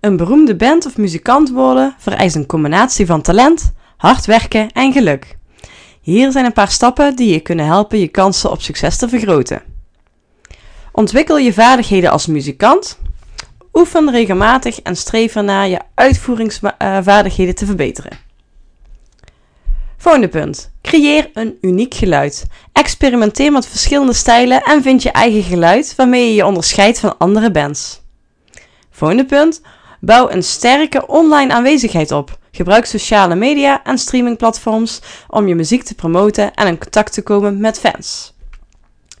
Een beroemde band of muzikant worden vereist een combinatie van talent, hard werken en geluk. Hier zijn een paar stappen die je kunnen helpen je kansen op succes te vergroten. Ontwikkel je vaardigheden als muzikant. Oefen regelmatig en streef ernaar je uitvoeringsvaardigheden te verbeteren. Volgende punt. Creëer een uniek geluid. Experimenteer met verschillende stijlen en vind je eigen geluid waarmee je je onderscheidt van andere bands. Volgende punt. Bouw een sterke online aanwezigheid op. Gebruik sociale media en streamingplatforms om je muziek te promoten en in contact te komen met fans.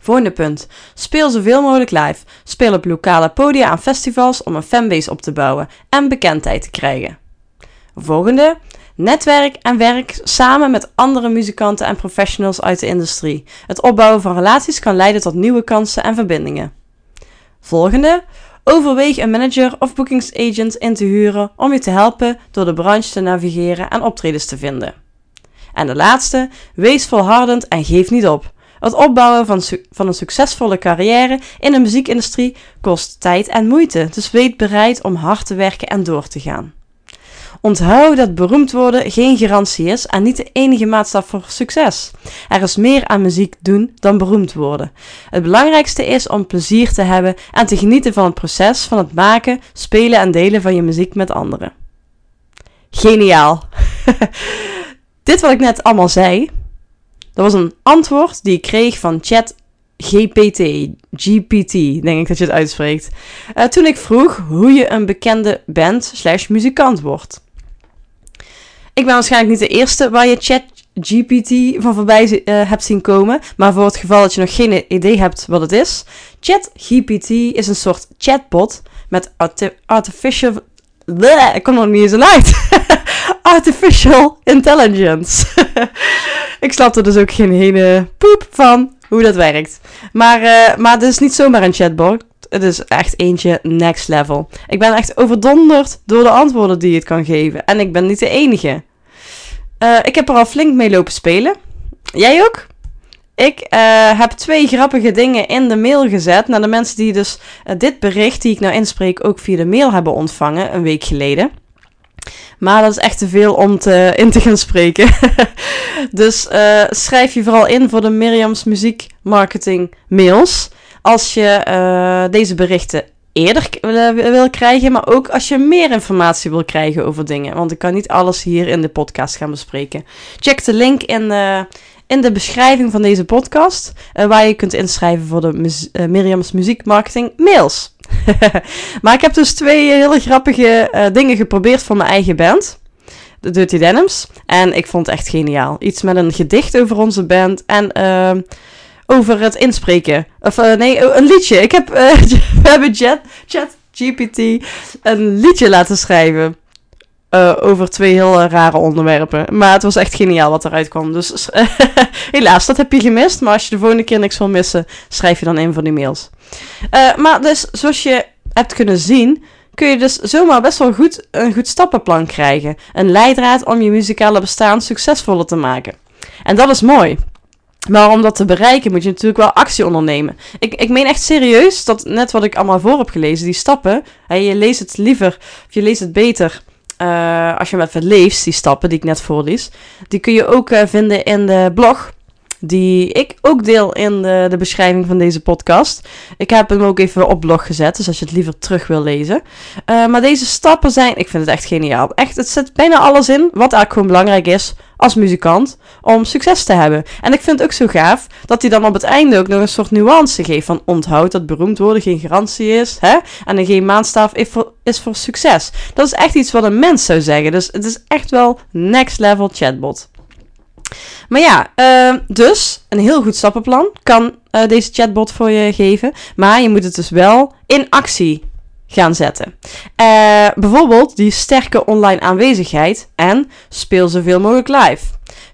Volgende punt. Speel zoveel mogelijk live. Speel op lokale podia aan festivals om een fanbase op te bouwen en bekendheid te krijgen. Volgende. Netwerk en werk samen met andere muzikanten en professionals uit de industrie. Het opbouwen van relaties kan leiden tot nieuwe kansen en verbindingen. Volgende. Overweeg een manager of bookingsagent in te huren om je te helpen door de branche te navigeren en optredens te vinden. En de laatste, wees volhardend en geef niet op. Het opbouwen van, van een succesvolle carrière in de muziekindustrie kost tijd en moeite, dus wees bereid om hard te werken en door te gaan. Onthoud dat beroemd worden geen garantie is en niet de enige maatstaf voor succes. Er is meer aan muziek doen dan beroemd worden. Het belangrijkste is om plezier te hebben en te genieten van het proces van het maken, spelen en delen van je muziek met anderen. Geniaal! Dit wat ik net allemaal zei, dat was een antwoord die ik kreeg van chat GPT, GPT, denk ik dat je het uitspreekt. Uh, toen ik vroeg hoe je een bekende band slash muzikant wordt. Ik ben waarschijnlijk niet de eerste waar je chat GPT van voorbij uh, hebt zien komen. Maar voor het geval dat je nog geen idee hebt wat het is. Chat GPT is een soort chatbot met artificial... Ik kom er niet eens uit. artificial intelligence. ik snap er dus ook geen hele poep van hoe dat werkt. Maar, uh, maar het is niet zomaar een chatbot. Het is echt eentje next level. Ik ben echt overdonderd door de antwoorden die het kan geven. En ik ben niet de enige. Uh, ik heb er al flink mee lopen spelen. Jij ook? Ik uh, heb twee grappige dingen in de mail gezet naar de mensen die dus uh, dit bericht die ik nou inspreek ook via de mail hebben ontvangen een week geleden. Maar dat is echt te veel om te, in te gaan spreken. dus schrijf je vooral in voor de Miriam's Muziek Marketing mails. Als je deze berichten eerder wil krijgen, maar ook als je meer informatie wil krijgen over dingen. Want ik kan niet alles hier in de podcast gaan bespreken. Check de link in de, in de beschrijving van deze podcast, uh, waar je kunt inschrijven voor de Miriam's Muziek Marketing mails. maar ik heb dus twee hele grappige dingen geprobeerd voor mijn eigen band. De Dirty Denims. En ik vond het echt geniaal. Iets met een gedicht over onze band. En ehm, over het inspreken. Of uh, nee, oh, een liedje. Ik heb, uh, we hebben Chat, GPT een liedje laten schrijven. Uh, over twee heel rare onderwerpen. Maar het was echt geniaal wat eruit kwam. Dus helaas, dat heb je gemist. Maar als je de volgende keer niks wil missen, schrijf je dan een van die mails. maar dus, zoals je hebt kunnen zien, kun je dus zomaar best wel goed een goed stappenplan krijgen. Een leidraad om je muzikale bestaan succesvoller te maken. En dat is mooi. Maar om dat te bereiken moet je natuurlijk wel actie ondernemen. Ik, ik meen echt serieus dat net wat ik allemaal voor heb gelezen, die stappen, je leest het liever, of je leest het beter uh, als je hem even leest, die stappen die ik net voorlees. Die kun je ook uh, vinden in de blog die ik ook deel in de, de, beschrijving van deze podcast. Ik heb hem ook even op blog gezet, dus als je het liever terug wil lezen. Uh, maar deze stappen zijn, ik vind het echt geniaal. Echt, het zet bijna alles in wat eigenlijk gewoon belangrijk is als muzikant om succes te hebben. En ik vind het ook zo gaaf dat hij dan op het einde ook nog een soort nuance geeft van onthoud dat beroemd worden geen garantie is. Hè? En geen maandstaaf is voor, succes. Dat is echt iets wat een mens zou zeggen. Dus het is echt wel next level chatbot. Maar ja, uh, dus een heel goed stappenplan kan uh, deze chatbot voor je geven. Maar je moet het dus wel in actie gaan zetten. Uh, bijvoorbeeld die sterke online aanwezigheid en speel zoveel mogelijk live.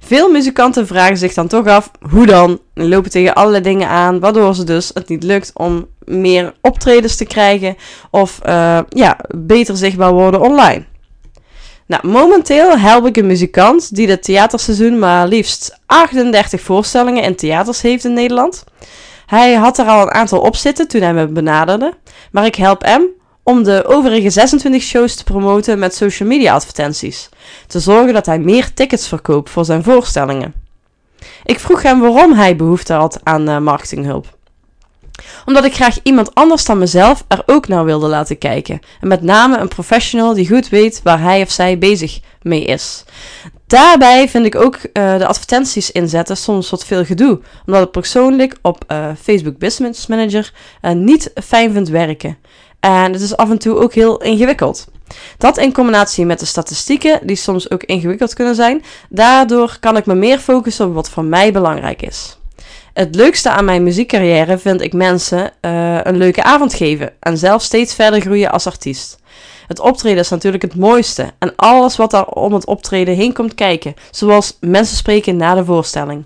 Veel muzikanten vragen zich dan toch af hoe dan en lopen tegen allerlei dingen aan, waardoor ze dus het niet lukt om meer optredens te krijgen of uh, ja, beter zichtbaar worden online. Nou, momenteel help ik een muzikant die het theaterseizoen maar liefst 38 voorstellingen in theaters heeft in Nederland. Hij had er al een aantal op zitten toen hij me benaderde, maar ik help hem om de overige 26 shows te promoten met social media advertenties. Te zorgen dat hij meer tickets verkoopt voor zijn voorstellingen. Ik vroeg hem waarom hij behoefte had aan uh, marketinghulp. Omdat ik graag iemand anders dan mezelf er ook naar wilde laten kijken. En met name een professional die goed weet waar hij of zij bezig mee is. Daarbij vind ik ook uh, de advertenties inzetten soms wat veel gedoe. Omdat ik persoonlijk op uh, Facebook Business Manager niet fijn vind werken. En het is af en toe ook heel ingewikkeld. Dat in combinatie met de statistieken, die soms ook ingewikkeld kunnen zijn, daardoor kan ik me meer focussen op wat voor mij belangrijk is. Het leukste aan mijn muziekcarrière vind ik mensen uh, een leuke avond geven en zelf steeds verder groeien als artiest. Het optreden is natuurlijk het mooiste en alles wat daar om het optreden heen komt kijken, zoals mensen spreken na de voorstelling.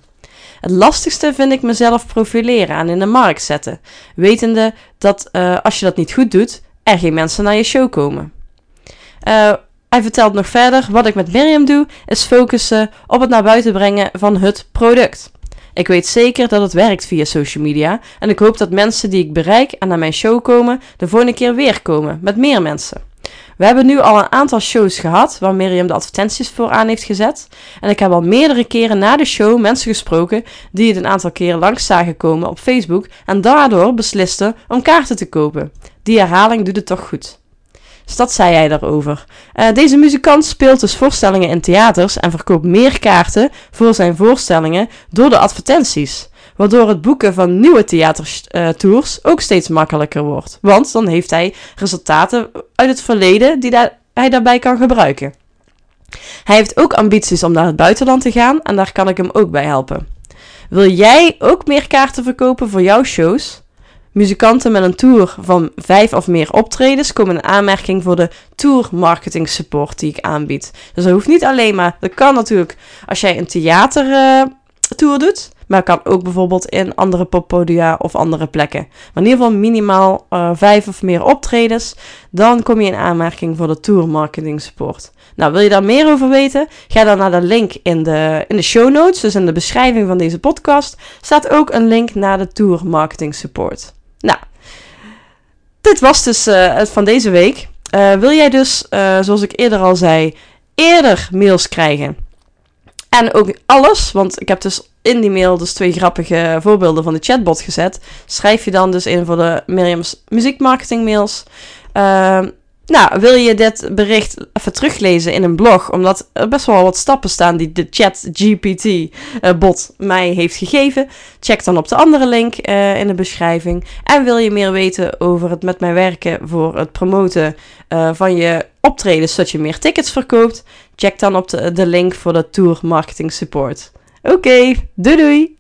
Het lastigste vind ik mezelf profileren en in de markt zetten, wetende dat uh, als je dat niet goed doet, er geen mensen naar je show komen. Uh, hij vertelt nog verder: wat ik met Miriam doe, is focussen op het naar buiten brengen van het product. Ik weet zeker dat het werkt via social media en ik hoop dat mensen die ik bereik en naar mijn show komen, de volgende keer weer komen met meer mensen. We hebben nu al een aantal shows gehad waar Miriam de advertenties voor aan heeft gezet. En ik heb al meerdere keren na de show mensen gesproken die het een aantal keren langs zagen komen op Facebook en daardoor beslisten om kaarten te kopen. Die herhaling doet het toch goed. Dus dat zei hij daarover. Uh, deze muzikant speelt dus voorstellingen in theaters en verkoopt meer kaarten voor zijn voorstellingen door de advertenties. Waardoor het boeken van nieuwe theatertours ook steeds makkelijker wordt. Want dan heeft hij resultaten uit het verleden die hij daarbij kan gebruiken. Hij heeft ook ambities om naar het buitenland te gaan en daar kan ik hem ook bij helpen. Wil jij ook meer kaarten verkopen voor jouw shows? Muzikanten met een tour van vijf of meer optredens komen in aanmerking voor de tour marketing support die ik aanbied. Dus dat hoeft niet alleen maar. Dat kan natuurlijk als jij een theatertour uh, doet. Maar kan ook bijvoorbeeld in andere poppodia of andere plekken. Maar in ieder geval minimaal uh, vijf of meer optredens. Dan kom je in aanmerking voor de tour marketing support. Nou, wil je daar meer over weten? Ga dan naar de link in de, in de show notes. Dus in de beschrijving van deze podcast staat ook een link naar de tour marketing support. Nou, dit was dus uh, het van deze week. Uh, wil jij dus, zoals ik eerder al zei, eerder mails krijgen? En ook alles, want ik heb dus in die mail dus twee grappige voorbeelden van de chatbot gezet. Schrijf je dan dus in voor de Miriam's muziekmarketing mails. Ehm, nou, wil je dit bericht even teruglezen in een blog, omdat er best wel wat stappen staan die de chat GPT-bot eh, mij heeft gegeven, check dan op de andere link uh, in de beschrijving. En wil je meer weten over het met mij werken voor het promoten uh, van je optredens, zodat je meer tickets verkoopt, check dan op de, de link voor de Tour Marketing Support. Oké, okay, doei doei!